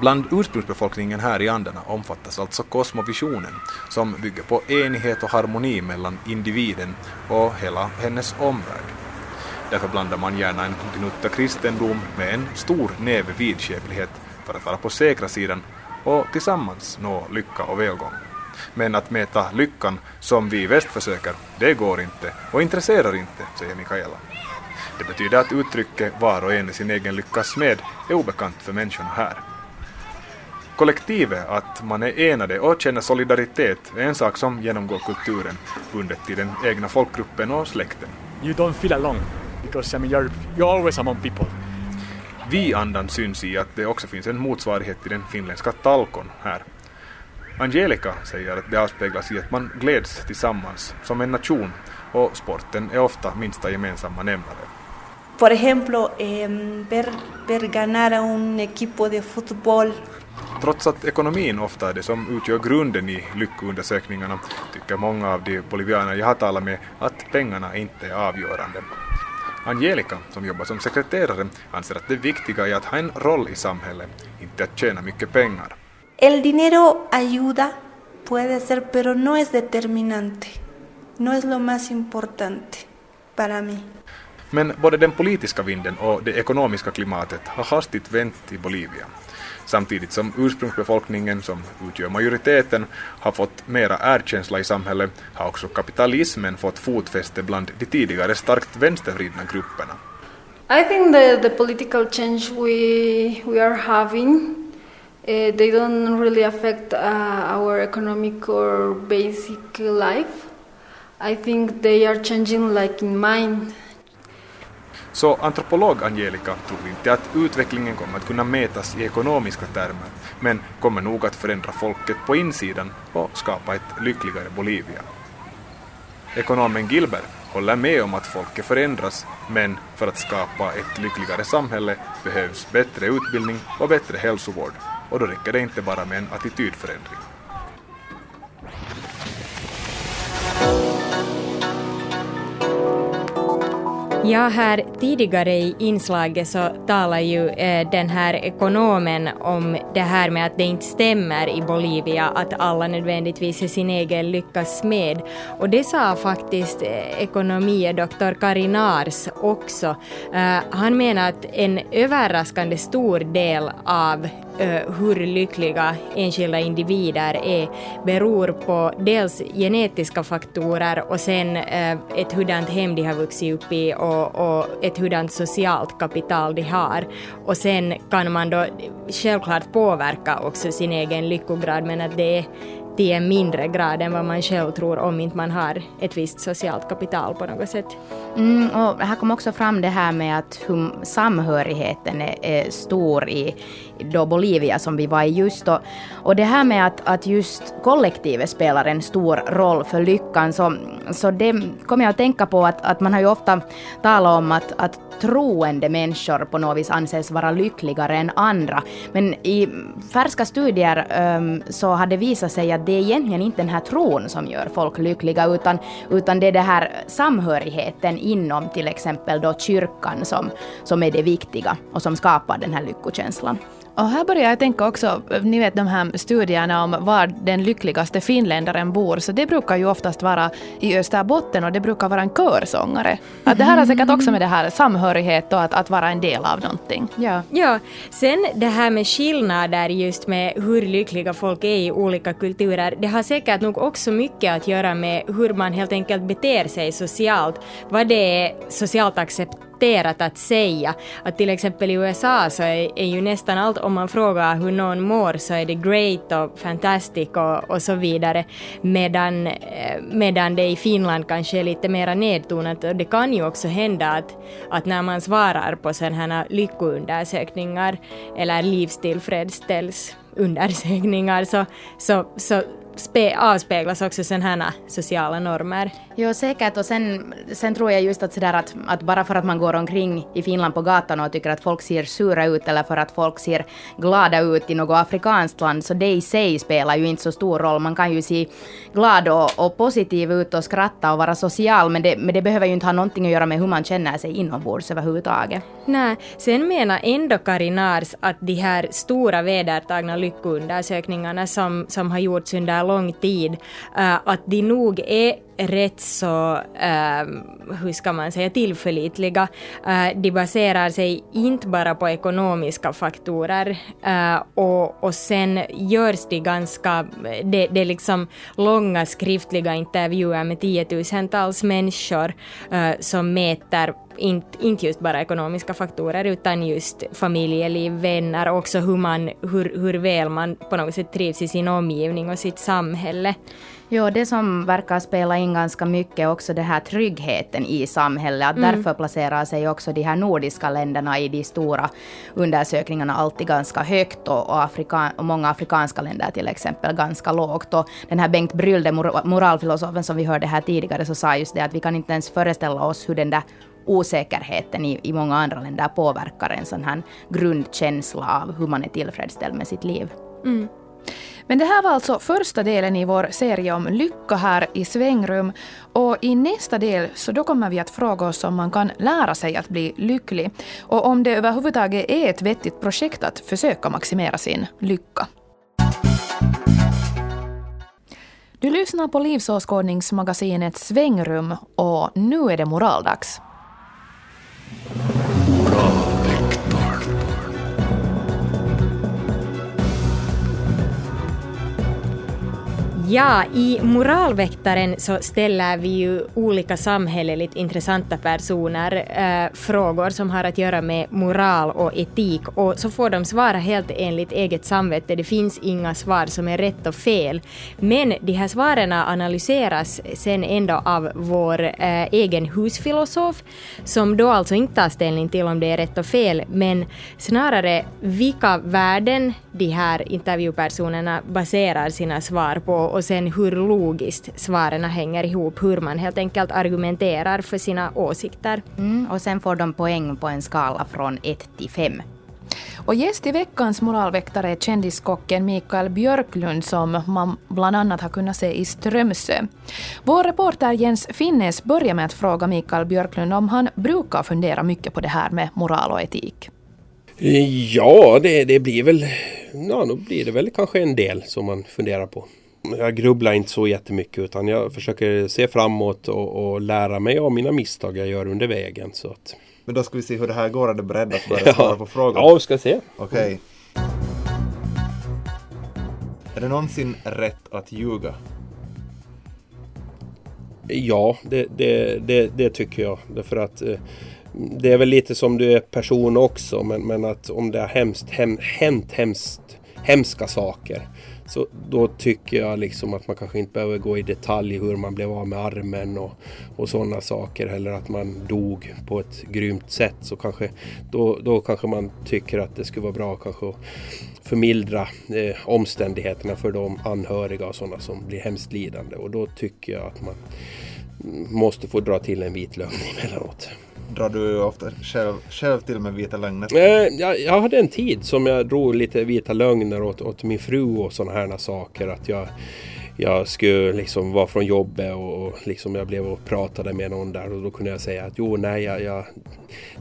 Speaker 3: Bland ursprungsbefolkningen här i Anderna omfattas alltså kosmovisionen som bygger på enighet och harmoni mellan individen och hela hennes omvärld. Därför blandar man gärna en gnutta kristendom med en stor näve vidskeplighet för att vara på säkra sidan och tillsammans nå lycka och välgång. Men att mäta lyckan som vi i väst försöker, det går inte och intresserar inte, säger Mikaela. Det betyder att uttrycket var och en i sin egen lyckas smed är obekant för människorna här. Kollektivet, att man är enade och känner solidaritet, är en sak som genomgår kulturen, bundet till den egna folkgruppen och släkten.
Speaker 15: You don't feel alone because I mean you're, you're always among people.
Speaker 3: Vi-andan syns i att det också finns en motsvarighet till den finländska talkon här. Angelica säger att det avspeglas i att man gläds tillsammans som en nation och sporten är ofta minsta gemensamma nämnare.
Speaker 17: Por ejemplo, eh, ver, ver ganar a un equipo de fútbol
Speaker 3: Trots att ekonomin ofta är det som utgör grunden i lyckoundersökningarna tycker många av de bolivianer jag har talat med att pengarna inte är avgörande. Angelica, som jobbar som sekreterare, anser att det viktiga är att ha en roll i samhället, inte att tjäna mycket pengar.
Speaker 17: El dinero ayuda, puede ser, pero no es determinante. No es lo más importante para mí.
Speaker 3: Men både den politiska vinden och det ekonomiska klimatet har hastigt vänt i Bolivia. Samtidigt som ursprungsbefolkningen, som utgör majoriteten, har fått mera erkänsla i samhället har också kapitalismen fått fotfäste bland de tidigare starkt vänstervridna grupperna.
Speaker 16: I think the, the political change we, we are having Uh, they don't really affect uh, our economic or basic life. I think they are changing like in mind.
Speaker 3: Så antropolog Angelica tror inte att utvecklingen kommer att kunna mätas i ekonomiska termer, men kommer nog att förändra folket på insidan och skapa ett lyckligare Bolivia. Ekonomen Gilbert håller med om att folket förändras, men för att skapa ett lyckligare samhälle behövs bättre utbildning och bättre hälsovård, och då räcker det inte bara med en attitydförändring.
Speaker 2: Ja, här tidigare i inslaget så talar ju eh, den här ekonomen om det här med att det inte stämmer i Bolivia att alla nödvändigtvis är sin egen lyckas med. Och det sa faktiskt eh, ekonomidoktor Karinars också. Eh, han menar att en överraskande stor del av hur lyckliga enskilda individer är beror på dels genetiska faktorer och sen ett hurdant hem de har vuxit upp i och, och ett hurdant socialt kapital de har. Och sen kan man då självklart påverka också sin egen lyckograd men att det är till en mindre grad än vad man själv tror om inte man har ett visst socialt kapital på något sätt.
Speaker 10: Mm, och här kom också fram det här med att hum, samhörigheten är, är, stor i då Bolivia som vi var i just då. Och det här med att, att just kollektivet spelar en stor roll för lyckan så, så det kommer jag att tänka på att, att man har ju ofta talat om att, att troende människor på något vis anses vara lyckligare än andra. Men i färska studier um, så har det visat sig att det är egentligen inte den här tron som gör folk lyckliga utan, utan det är den här samhörigheten inom till exempel då kyrkan som, som är det viktiga och som skapar den här lyckokänslan.
Speaker 1: Och här börjar jag tänka också, ni vet de här studierna om var den lyckligaste finländaren bor, så det brukar ju oftast vara i Österbotten och det brukar vara en körsångare. Att det här har säkert också med det här samhörighet och att, att vara en del av någonting.
Speaker 2: Ja. ja, sen det här med skillnader just med hur lyckliga folk är i olika kulturer, det har säkert nog också mycket att göra med hur man helt enkelt beter sig socialt, vad det är socialt accepterat accepterat att säga. Att till exempel i USA så är, är ju nästan allt, om man frågar hur någon mår så är det great och fantastic och, och så vidare. Medan, eh, medan det i Finland kanske är lite mer nedtonat. Och det kan ju också hända att, att när man svarar på sådana här lyckoundersökningar eller livstillfredsställsundersökningar så, så, så spe, avspeglas också sådana här sociala normer.
Speaker 10: Jo, säkert. Och sen, sen tror jag just att, sådär att, att bara för att man går omkring i Finland på gatan och tycker att folk ser sura ut eller för att folk ser glada ut i något afrikanskt land, så det i sig spelar ju inte så stor roll. Man kan ju se glad och, och positiv ut och skratta och vara social, men det, men det behöver ju inte ha någonting att göra med hur man känner sig inombords överhuvudtaget.
Speaker 2: Nej, sen menar ändå Karinars att de här stora vedertagna lyckoundersökningarna som, som har gjorts under lång tid, eh, att de nog är rätt så, äh, hur ska man säga, tillförlitliga. Äh, de baserar sig inte bara på ekonomiska faktorer äh, och, och sen görs de ganska, det, det är liksom långa skriftliga intervjuer med tiotusentals människor eh, som mäter inte, inte just bara ekonomiska faktorer utan just familjeliv, vänner och också hur, man, hur, hur väl man på något sätt trivs i sin omgivning och sitt samhälle.
Speaker 10: Ja, det som verkar spela in ganska mycket är också den här tryggheten i samhället. Att mm. Därför placerar sig också de här nordiska länderna i de stora undersökningarna alltid ganska högt och, och, Afrika, och många afrikanska länder till exempel ganska lågt. Och den här Bengt Brylde, moralfilosofen som vi hörde här tidigare, så sa just det att vi kan inte ens föreställa oss hur den där osäkerheten i, i många andra länder påverkar en sån här grundkänsla av hur man är tillfredsställd med sitt liv. Mm.
Speaker 1: Men det här var alltså första delen i vår serie om lycka här i Svängrum. Och i nästa del så då kommer vi att fråga oss om man kan lära sig att bli lycklig och om det överhuvudtaget är ett vettigt projekt att försöka maximera sin lycka. Du lyssnar på livsåskådningsmagasinet Svängrum och nu är det moraldags.
Speaker 2: Ja, i Moralväktaren så ställer vi ju olika samhälleligt intressanta personer äh, frågor som har att göra med moral och etik och så får de svara helt enligt eget samvete. Det finns inga svar som är rätt och fel. Men de här svaren analyseras sen ändå av vår äh, egen husfilosof som då alltså inte tar ställning till om det är rätt och fel men snarare vilka värden de här intervjupersonerna baserar sina svar på och sen hur logiskt svaren hänger ihop, hur man helt enkelt argumenterar för sina åsikter.
Speaker 10: Mm, och sen får de poäng på en skala från 1 till 5.
Speaker 1: Och gäst i veckans moralväktare är kändiskocken Mikael Björklund som man bland annat har kunnat se i Strömsö. Vår reporter Jens Finnes börjar med att fråga Mikael Björklund om han brukar fundera mycket på det här med moral och etik.
Speaker 4: Ja, det, det blir väl ja, då blir det väl kanske en del som man funderar på jag grubblar inte så jättemycket utan jag försöker se framåt och, och lära mig av mina misstag jag gör under vägen. Så att...
Speaker 18: Men då ska vi se hur det här går. Är du beredd att börja svara på frågan?
Speaker 4: Ja, vi ska se.
Speaker 18: Okej. Okay. Är det någonsin rätt att ljuga?
Speaker 4: Ja, det, det, det, det tycker jag. Därför att eh, det är väl lite som du är person också. Men, men att om det har hemskt, hem, hänt hemskt, hemska saker så då tycker jag liksom att man kanske inte behöver gå i detalj hur man blev av med armen och, och sådana saker. Eller att man dog på ett grymt sätt. Så kanske, då, då kanske man tycker att det skulle vara bra kanske att förmildra eh, omständigheterna för de anhöriga och sådana som blir hemskt lidande. Och då tycker jag att man måste få dra till en vit lögn (laughs) emellanåt.
Speaker 18: Drar du ofta själv, själv till med vita lögner?
Speaker 4: Eh, jag, jag hade en tid som jag drog lite vita lögner åt, åt min fru och sådana här saker. Att jag, jag skulle liksom vara från jobbet och, liksom jag blev och pratade med någon där och då kunde jag säga att jo, nej, jag, jag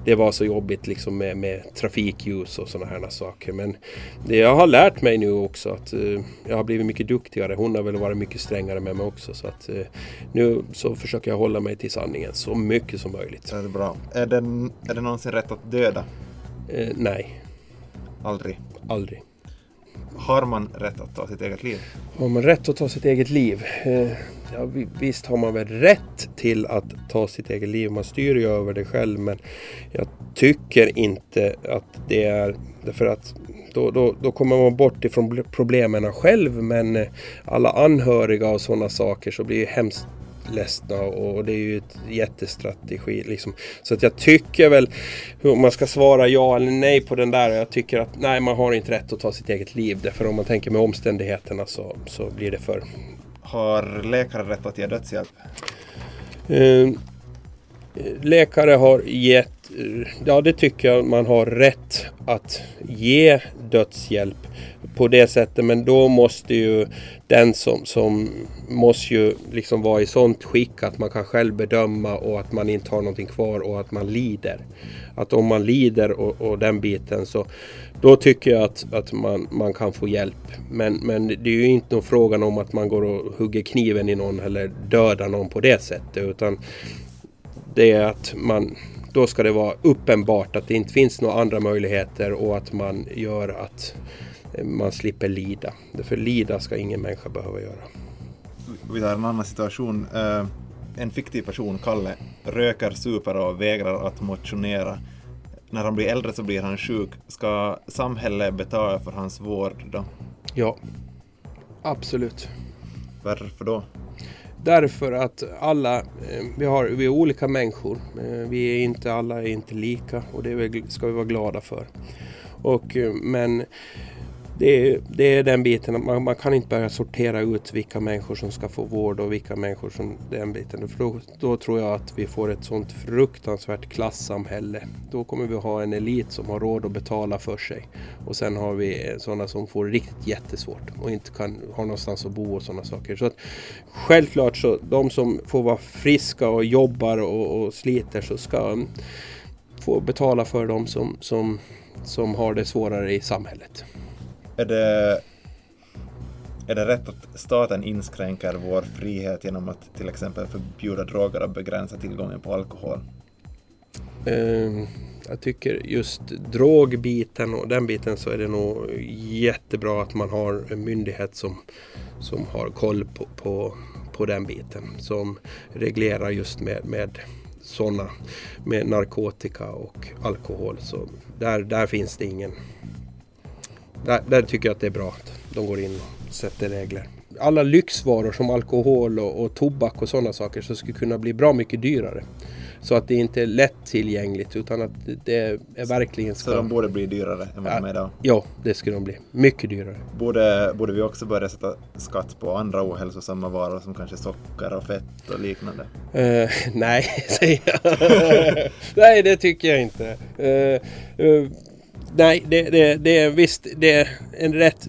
Speaker 4: det var så jobbigt liksom med, med trafikljus och sådana här saker. Men det jag har lärt mig nu också att uh, jag har blivit mycket duktigare. Hon har väl varit mycket strängare med mig också. Så att uh, nu så försöker jag hålla mig till sanningen så mycket som möjligt.
Speaker 18: Det är bra. Är det, är det någonsin rätt att döda?
Speaker 4: Uh, nej.
Speaker 18: Aldrig?
Speaker 4: Aldrig.
Speaker 18: Har man rätt att ta sitt eget liv?
Speaker 4: Har man rätt att ta sitt eget liv? Eh, ja, visst har man väl rätt till att ta sitt eget liv. Man styr ju över det själv. Men jag tycker inte att det är... Därför att då, då, då kommer man bort ifrån problemen själv. Men eh, alla anhöriga och sådana saker så blir det hemskt ledsna och det är ju ett jättestrategi. Liksom. Så att jag tycker väl, om man ska svara ja eller nej på den där, jag tycker att nej man har inte rätt att ta sitt eget liv. Därför om man tänker med omständigheterna så, så blir det för.
Speaker 18: Har läkare rätt att ge dödshjälp?
Speaker 4: Uh, läkare har gett Eh, ja det tycker jag man har rätt att ge dödshjälp på det sättet. Men då måste ju den som, som måste ju liksom vara i sånt skick att man kan själv bedöma och att man inte har någonting kvar och att man lider. Att om man lider och, och den biten så då tycker jag att, att man, man kan få hjälp. Men, men det är ju inte någon frågan om att man går och hugger kniven i någon eller dödar någon på det sättet. Utan det är att man då ska det vara uppenbart att det inte finns några andra möjligheter och att man gör att man slipper lida. För lida ska ingen människa behöva göra.
Speaker 18: Vi tar en annan situation. Eh, en fiktiv person, Kalle, röker, super och vägrar att motionera. När han blir äldre så blir han sjuk. Ska samhället betala för hans vård då?
Speaker 4: Ja, absolut.
Speaker 18: Varför då?
Speaker 4: Därför att alla, eh, vi, har, vi är olika människor. Eh, vi är inte alla är inte lika och det ska vi vara glada för. Och, eh, men det är, det är den biten, man, man, kan inte börja sortera ut vilka människor som ska få vård och vilka människor som den biten. För då, då tror jag att vi får ett sånt fruktansvärt klassamhälle. Då kommer vi ha en elit som har råd att betala för sig. Och sen har vi eh, sådana som får riktigt jättesvårt och inte kan ha någonstans att bo och sådana saker. Så att, självklart så de som får vara friska och jobbar och, och sliter så ska mm, få betala för dem som, som, som har det svårare i samhället.
Speaker 18: Är det, är det rätt att staten inskränker vår frihet genom att till exempel förbjuda droger och begränsa tillgången på alkohol?
Speaker 4: Uh, jag tycker just drogbiten och den biten så är det nog jättebra att man har en myndighet som, som har koll på, på, på den biten. Som reglerar just med, med sådana, med narkotika och alkohol. Så där, där finns det ingen där, där, tycker jag att det är bra att de går in och sätter regler. Alla lyxvaror som alkohol och, och tobak och sådana saker så skulle kunna bli bra mycket dyrare. Så att det inte är lättillgängligt utan att det är verkligen ska...
Speaker 18: Så de borde bli dyrare än vad de är idag?
Speaker 4: Ja, det skulle de bli. Mycket dyrare.
Speaker 18: Borde, borde vi också börja sätta skatt på andra ohälsosamma varor som kanske socker och fett och liknande?
Speaker 4: Uh, (laughs) nej, säger jag. (laughs) nej, det tycker jag inte. Uh, uh, nej, det, det, det är visst, det är en rätt...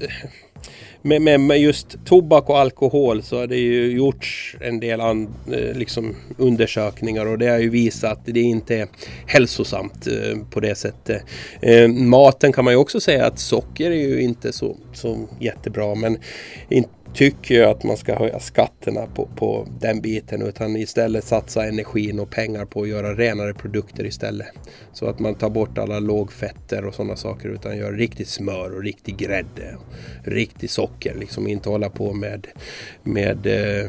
Speaker 4: Men med, just tobak och alkohol så har det ju gjorts en del an, eh, liksom undersökningar och det har ju visat att det inte är hälsosamt eh, på det sättet. Eh, maten kan man ju också säga att socker är ju inte så, så jättebra men inte tycker jag att man ska höja skatterna på, på den biten utan istället satsa energin och pengar på att göra renare produkter istället. Så att man tar bort alla lågfetter och sådana saker utan gör riktigt smör och riktig grädde. Och riktig socker, liksom inte hålla på med, med eh,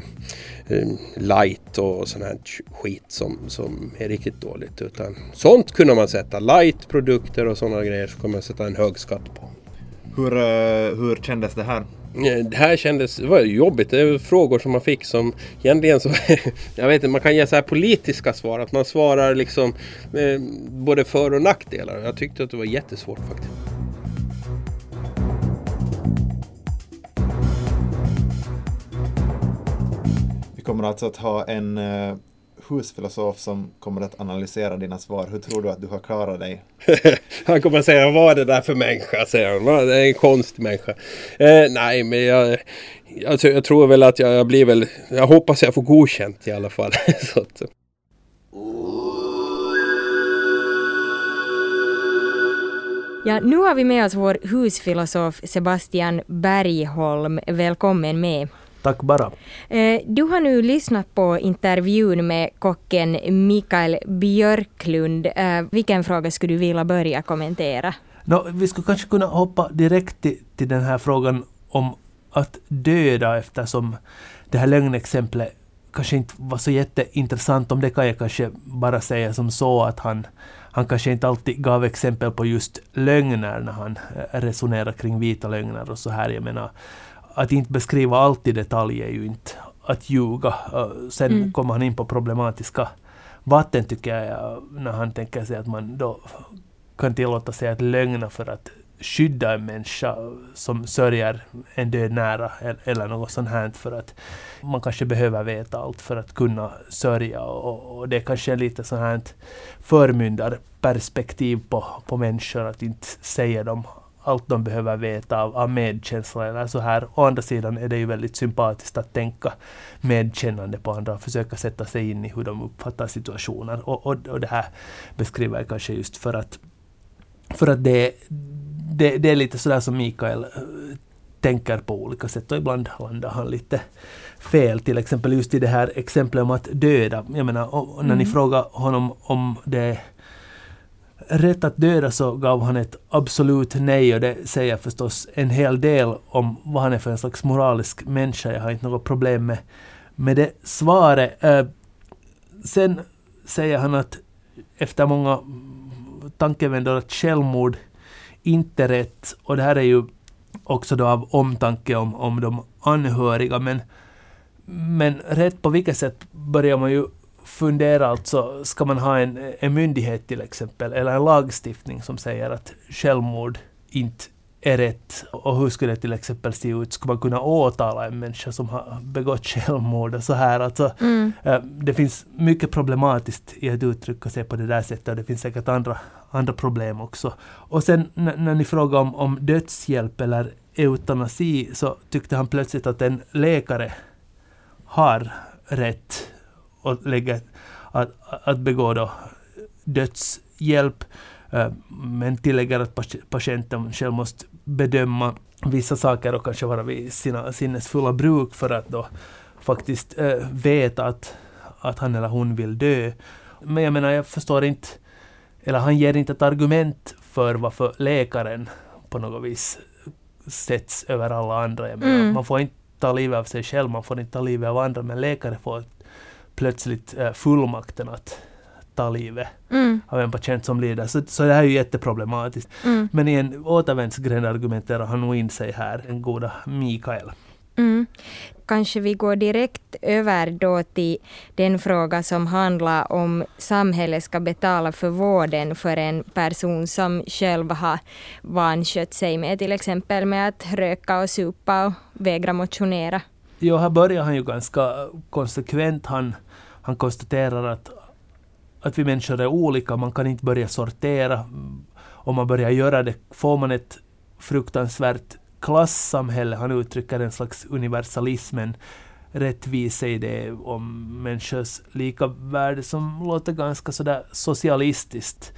Speaker 4: eh, light och sån här skit som, som är riktigt dåligt. Utan sånt kunde man sätta, light produkter och sådana grejer så kan man sätta en hög skatt på.
Speaker 18: Hur, eh, hur kändes det här?
Speaker 4: Eh, det här kändes det var jobbigt. Det är frågor som man fick som egentligen så... (laughs) jag vet inte, man kan ge så här politiska svar. Att man svarar liksom eh, både för och nackdelar. Jag tyckte att det var jättesvårt faktiskt.
Speaker 18: Vi kommer alltså att ha en eh, husfilosof som kommer att analysera dina svar. Hur tror du att du har klarat dig? (laughs)
Speaker 4: han kommer att säga, vad är det där för människa? Säger han. Det är en konstmänniska. Eh, nej, men jag, jag, jag, tror väl att jag, jag, blir väl... Jag hoppas jag får godkänt i alla fall. (laughs) Så att,
Speaker 2: Ja, nu har vi med oss vår husfilosof Sebastian Bergholm. Välkommen med.
Speaker 19: Tack bara.
Speaker 2: Eh, du har nu lyssnat på intervjun med kocken Mikael Björklund. Eh, vilken fråga skulle du vilja börja kommentera?
Speaker 19: No, vi skulle kanske kunna hoppa direkt till, till den här frågan om att döda eftersom det här lögnexemplet kanske inte var så jätteintressant. Om det kan jag kanske bara säga som så att han, han kanske inte alltid gav exempel på just lögner när han eh, resonerar kring vita lögner och så här. Jag menar, att inte beskriva allt i detalj är ju inte att ljuga. Sen mm. kommer han in på problematiska vatten tycker jag, när han tänker sig att man då kan tillåta sig att lögna för att skydda en människa som sörjer en död nära eller något sånt här för att man kanske behöver veta allt för att kunna sörja och, och det är kanske lite sånt här förmyndarperspektiv på, på människor att inte säga dem allt de behöver veta av, av medkänsla eller så här. Å andra sidan är det ju väldigt sympatiskt att tänka medkännande på andra och försöka sätta sig in i hur de uppfattar situationer. Och, och, och det här beskriver jag kanske just för att, för att det, det, det är lite sådär som Mikael äh, tänker på olika sätt och ibland landar han lite fel. Till exempel just i det här exemplet om att döda. Jag menar, när mm. ni frågar honom om det rätt att döda så gav han ett absolut nej och det säger förstås en hel del om vad han är för en slags moralisk människa. Jag har inte något problem med, med det svaret. Eh, sen säger han att efter många tankevändor att självmord inte är rätt och det här är ju också då av omtanke om, om de anhöriga men, men rätt på vilket sätt börjar man ju fundera alltså, ska man ha en, en myndighet till exempel, eller en lagstiftning som säger att självmord inte är rätt. Och hur skulle det till exempel se ut? Ska man kunna åtala en människa som har begått självmord? Och så här. Alltså, mm. äh, det finns mycket problematiskt i att uttrycka sig på det där sättet och det finns säkert andra, andra problem också. Och sen när ni frågar om, om dödshjälp eller eutanasi så tyckte han plötsligt att en läkare har rätt och lägga, att, att begå då dödshjälp. Eh, men tillägger att patienten själv måste bedöma vissa saker och kanske vara vid sina sinnesfulla bruk för att då faktiskt äh, veta att, att han eller hon vill dö. Men jag menar, jag förstår inte, eller han ger inte ett argument för varför läkaren på något vis sätts över alla andra. Jag menar, mm. Man får inte ta livet av sig själv, man får inte ta livet av andra, men läkare får plötsligt äh, fullmakten att ta livet mm. av en patient som lider. Så, så det här är ju jätteproblematiskt. Mm. Men en återvändsgränd argumenterar han nog in sig här, den goda Mikael.
Speaker 2: Mm. Kanske vi går direkt över då till den fråga som handlar om samhället ska betala för vården för en person som själv har vanskött sig med till exempel med att röka och supa och vägra motionera.
Speaker 19: Jo, här börjar han ju ganska konsekvent. Han, han konstaterar att, att vi människor är olika, man kan inte börja sortera. Om man börjar göra det får man ett fruktansvärt klassamhälle. Han uttrycker en slags universalismen, rättviseidé om människors lika värde som låter ganska sådär socialistiskt.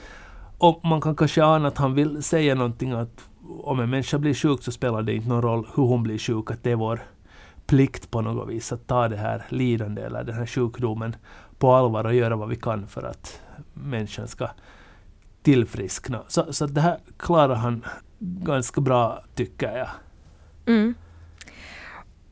Speaker 19: Och man kan kanske ana att han vill säga någonting att om en människa blir sjuk så spelar det inte någon roll hur hon blir sjuk, att det är vår plikt på något vis att ta det här lidande eller den här sjukdomen på allvar och göra vad vi kan för att människan ska tillfriskna. Så, så det här klarar han ganska bra, tycker jag.
Speaker 2: Mm.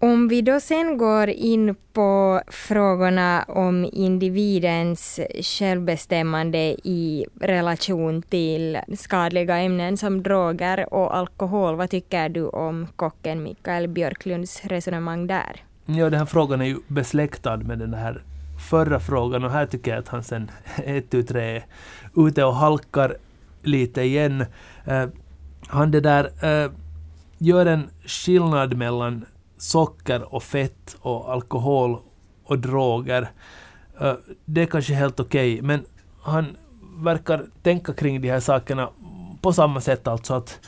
Speaker 2: Om vi då sen går in på frågorna om individens självbestämmande i relation till skadliga ämnen som droger och alkohol, vad tycker du om kocken Mikael Björklunds resonemang där?
Speaker 19: Ja, den här frågan är ju besläktad med den här förra frågan och här tycker jag att han sen (laughs) ett ut tre är ute och halkar lite igen. Uh, han det där uh, gör en skillnad mellan socker och fett och alkohol och droger. Eh, det är kanske helt okej, okay, men han verkar tänka kring de här sakerna på samma sätt alltså att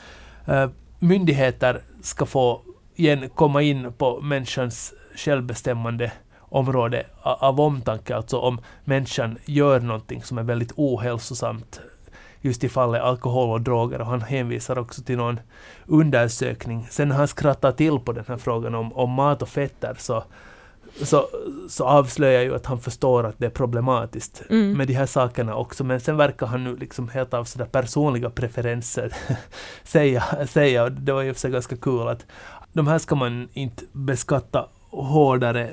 Speaker 19: eh, myndigheter ska få igen komma in på människans självbestämmande område av omtanke, alltså om människan gör någonting som är väldigt ohälsosamt just i fallet alkohol och droger och han hänvisar också till någon undersökning. Sen när han skrattar till på den här frågan om, om mat och fetter så, så, så avslöjar ju att han förstår att det är problematiskt mm. med de här sakerna också. Men sen verkar han nu liksom helt av sådär personliga preferenser (laughs) säga, säga, det var ju också ganska kul att de här ska man inte beskatta hårdare.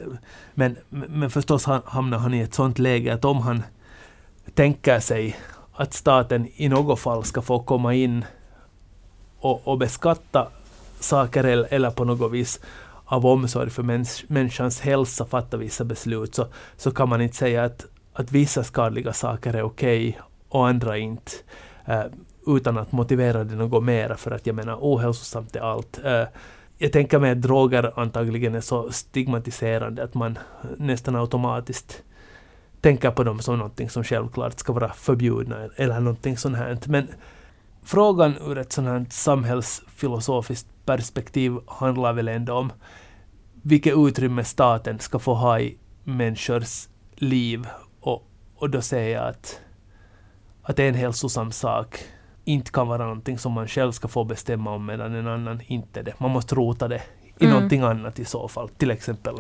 Speaker 19: Men, men förstås hamnar han i ett sådant läge att om han tänker sig att staten i något fall ska få komma in och, och beskatta saker eller, eller på något vis av omsorg för mäns, människans hälsa fatta vissa beslut så, så kan man inte säga att, att vissa skadliga saker är okej okay och andra inte. Eh, utan att motivera det något mera för att jag menar ohälsosamt är allt. Eh, jag tänker mig att droger antagligen är så stigmatiserande att man nästan automatiskt tänker på dem som någonting som självklart ska vara förbjudna eller någonting sånt här. Men frågan ur ett sånt här samhällsfilosofiskt perspektiv handlar väl ändå om vilket utrymme staten ska få ha i människors liv. Och, och då säger jag att, att en hälsosam sak inte kan vara någonting som man själv ska få bestämma om medan en annan inte det. Man måste rota det i mm. någonting annat i så fall. Till exempel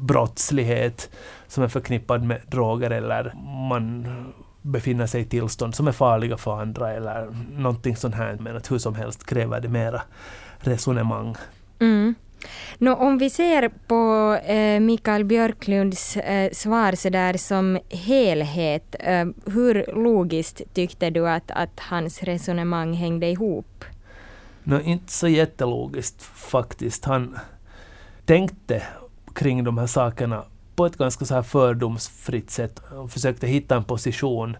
Speaker 19: brottslighet som är förknippad med droger eller man befinner sig i tillstånd som är farliga för andra eller någonting sånt här. Men att hur som helst kräver det mera resonemang.
Speaker 2: Mm. No, om vi ser på eh, Mikael Björklunds eh, svar så där som helhet, eh, hur logiskt tyckte du att, att hans resonemang hängde ihop?
Speaker 19: No, inte så jättelogiskt faktiskt. Han tänkte kring de här sakerna på ett ganska så här fördomsfritt sätt. Han försökte hitta en position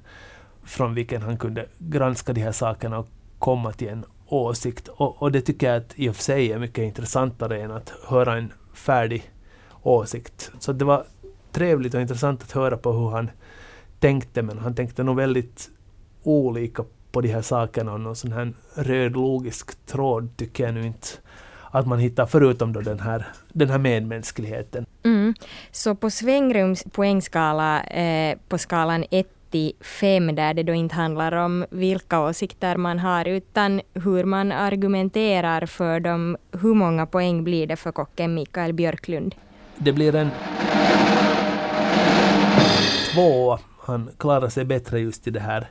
Speaker 19: från vilken han kunde granska de här sakerna och komma till en åsikt. Och, och det tycker jag att i och för sig är mycket intressantare än att höra en färdig åsikt. Så det var trevligt och intressant att höra på hur han tänkte, men han tänkte nog väldigt olika på de här sakerna och någon sån här röd logisk tråd tycker jag nu inte att man hittar förutom då den här, den här medmänskligheten.
Speaker 2: Mm. Så på svängrums poängskala eh, på skalan 1 till 5 där det då inte handlar om vilka åsikter man har utan hur man argumenterar för dem. Hur många poäng blir det för kocken Mikael Björklund?
Speaker 19: Det blir en två. Han klarar sig bättre just i det här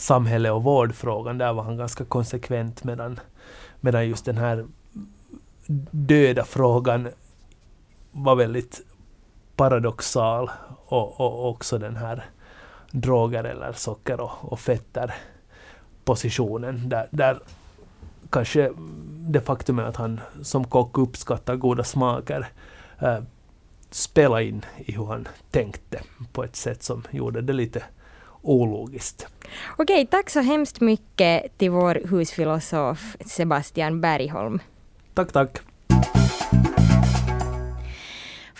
Speaker 19: samhälle och vårdfrågan. Där var han ganska konsekvent medan, medan just den här döda frågan var väldigt paradoxal och, och också den här droger eller socker och, och fetter positionen där, där kanske det faktum är att han som kock uppskattar goda smaker eh, spela in i hur han tänkte på ett sätt som gjorde det lite ologiskt.
Speaker 2: Okej, tack så hemskt mycket till vår husfilosof Sebastian Bergholm.
Speaker 19: Tack, tack.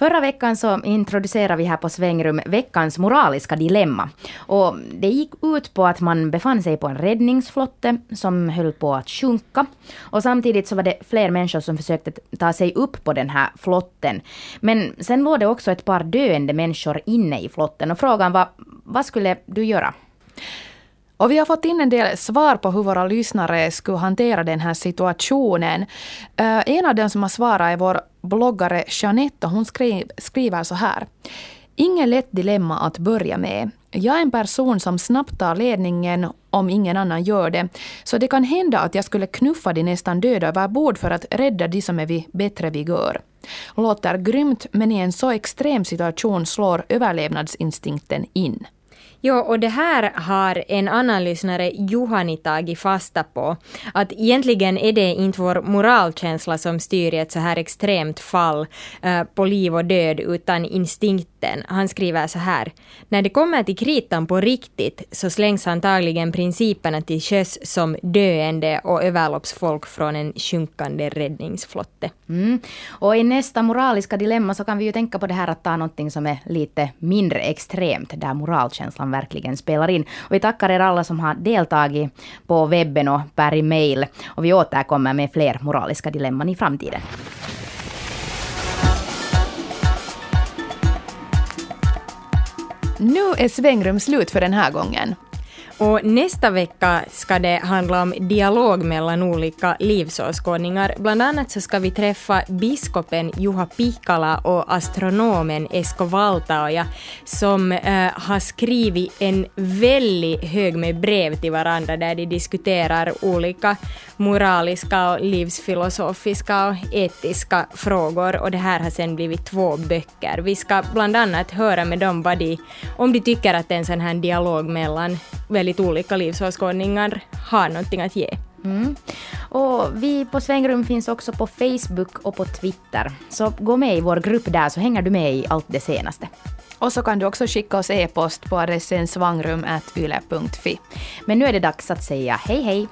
Speaker 10: Förra veckan så introducerade vi här på Svängrum veckans moraliska dilemma. Och det gick ut på att man befann sig på en räddningsflotte som höll på att sjunka. Och samtidigt så var det fler människor som försökte ta sig upp på den här flotten. Men sen låg det också ett par döende människor inne i flotten och frågan var, vad skulle du göra?
Speaker 1: Och vi har fått in en del svar på hur våra lyssnare skulle hantera den här situationen. Uh, en av dem som har svarat är vår bloggare Jeanette och hon skriver så här. Inget lätt dilemma att börja med. Jag är en person som snabbt tar ledningen om ingen annan gör det. Så det kan hända att jag skulle knuffa de nästan döda över bord för att rädda de som är vid bättre vigör. Låter grymt men i en så extrem situation slår överlevnadsinstinkten in.
Speaker 2: Jo, och det här har en annan lyssnare, Juhani, tagit fasta på. Att egentligen är det inte vår moralkänsla som styr i ett så här extremt fall eh, på liv och död, utan mitten. Han skriver så här. När det kommer till kritan på riktigt så slängs antagligen principerna till sjöss som döende och överloppsfolk från en sjunkande räddningsflotte.
Speaker 10: Mm. Och i nästa moraliska dilemma så kan vi ju tänka på det här att ta någonting som är lite mindre extremt, där moralkänslan verkligen spelar in. Och vi tackar er alla som har deltagit på webben och per e-mail. Och vi återkommer med fler moraliska dilemman i framtiden.
Speaker 1: Nu är svängrum slut för den här gången.
Speaker 2: Och nästa vecka ska det handla om dialog mellan olika livsåskådningar. Bland annat så ska vi träffa biskopen Juha Pikala och astronomen Esko Valtaoja som eh, har skrivit en väldigt hög med brev till varandra där de diskuterar olika moraliska och livsfilosofiska och etiska frågor och det här har sen blivit två böcker. Vi ska bland annat höra med dem vad de, om de tycker att en sån här dialog mellan väldigt olika livsåskådningar har någonting att ge.
Speaker 10: Mm. Och vi på Svängrum finns också på Facebook och på Twitter. Så gå med i vår grupp där så hänger du med i allt det senaste.
Speaker 1: Och så kan du också skicka oss e-post på adressen svangrum.yle.fi.
Speaker 10: Men nu är det dags att säga hej hej!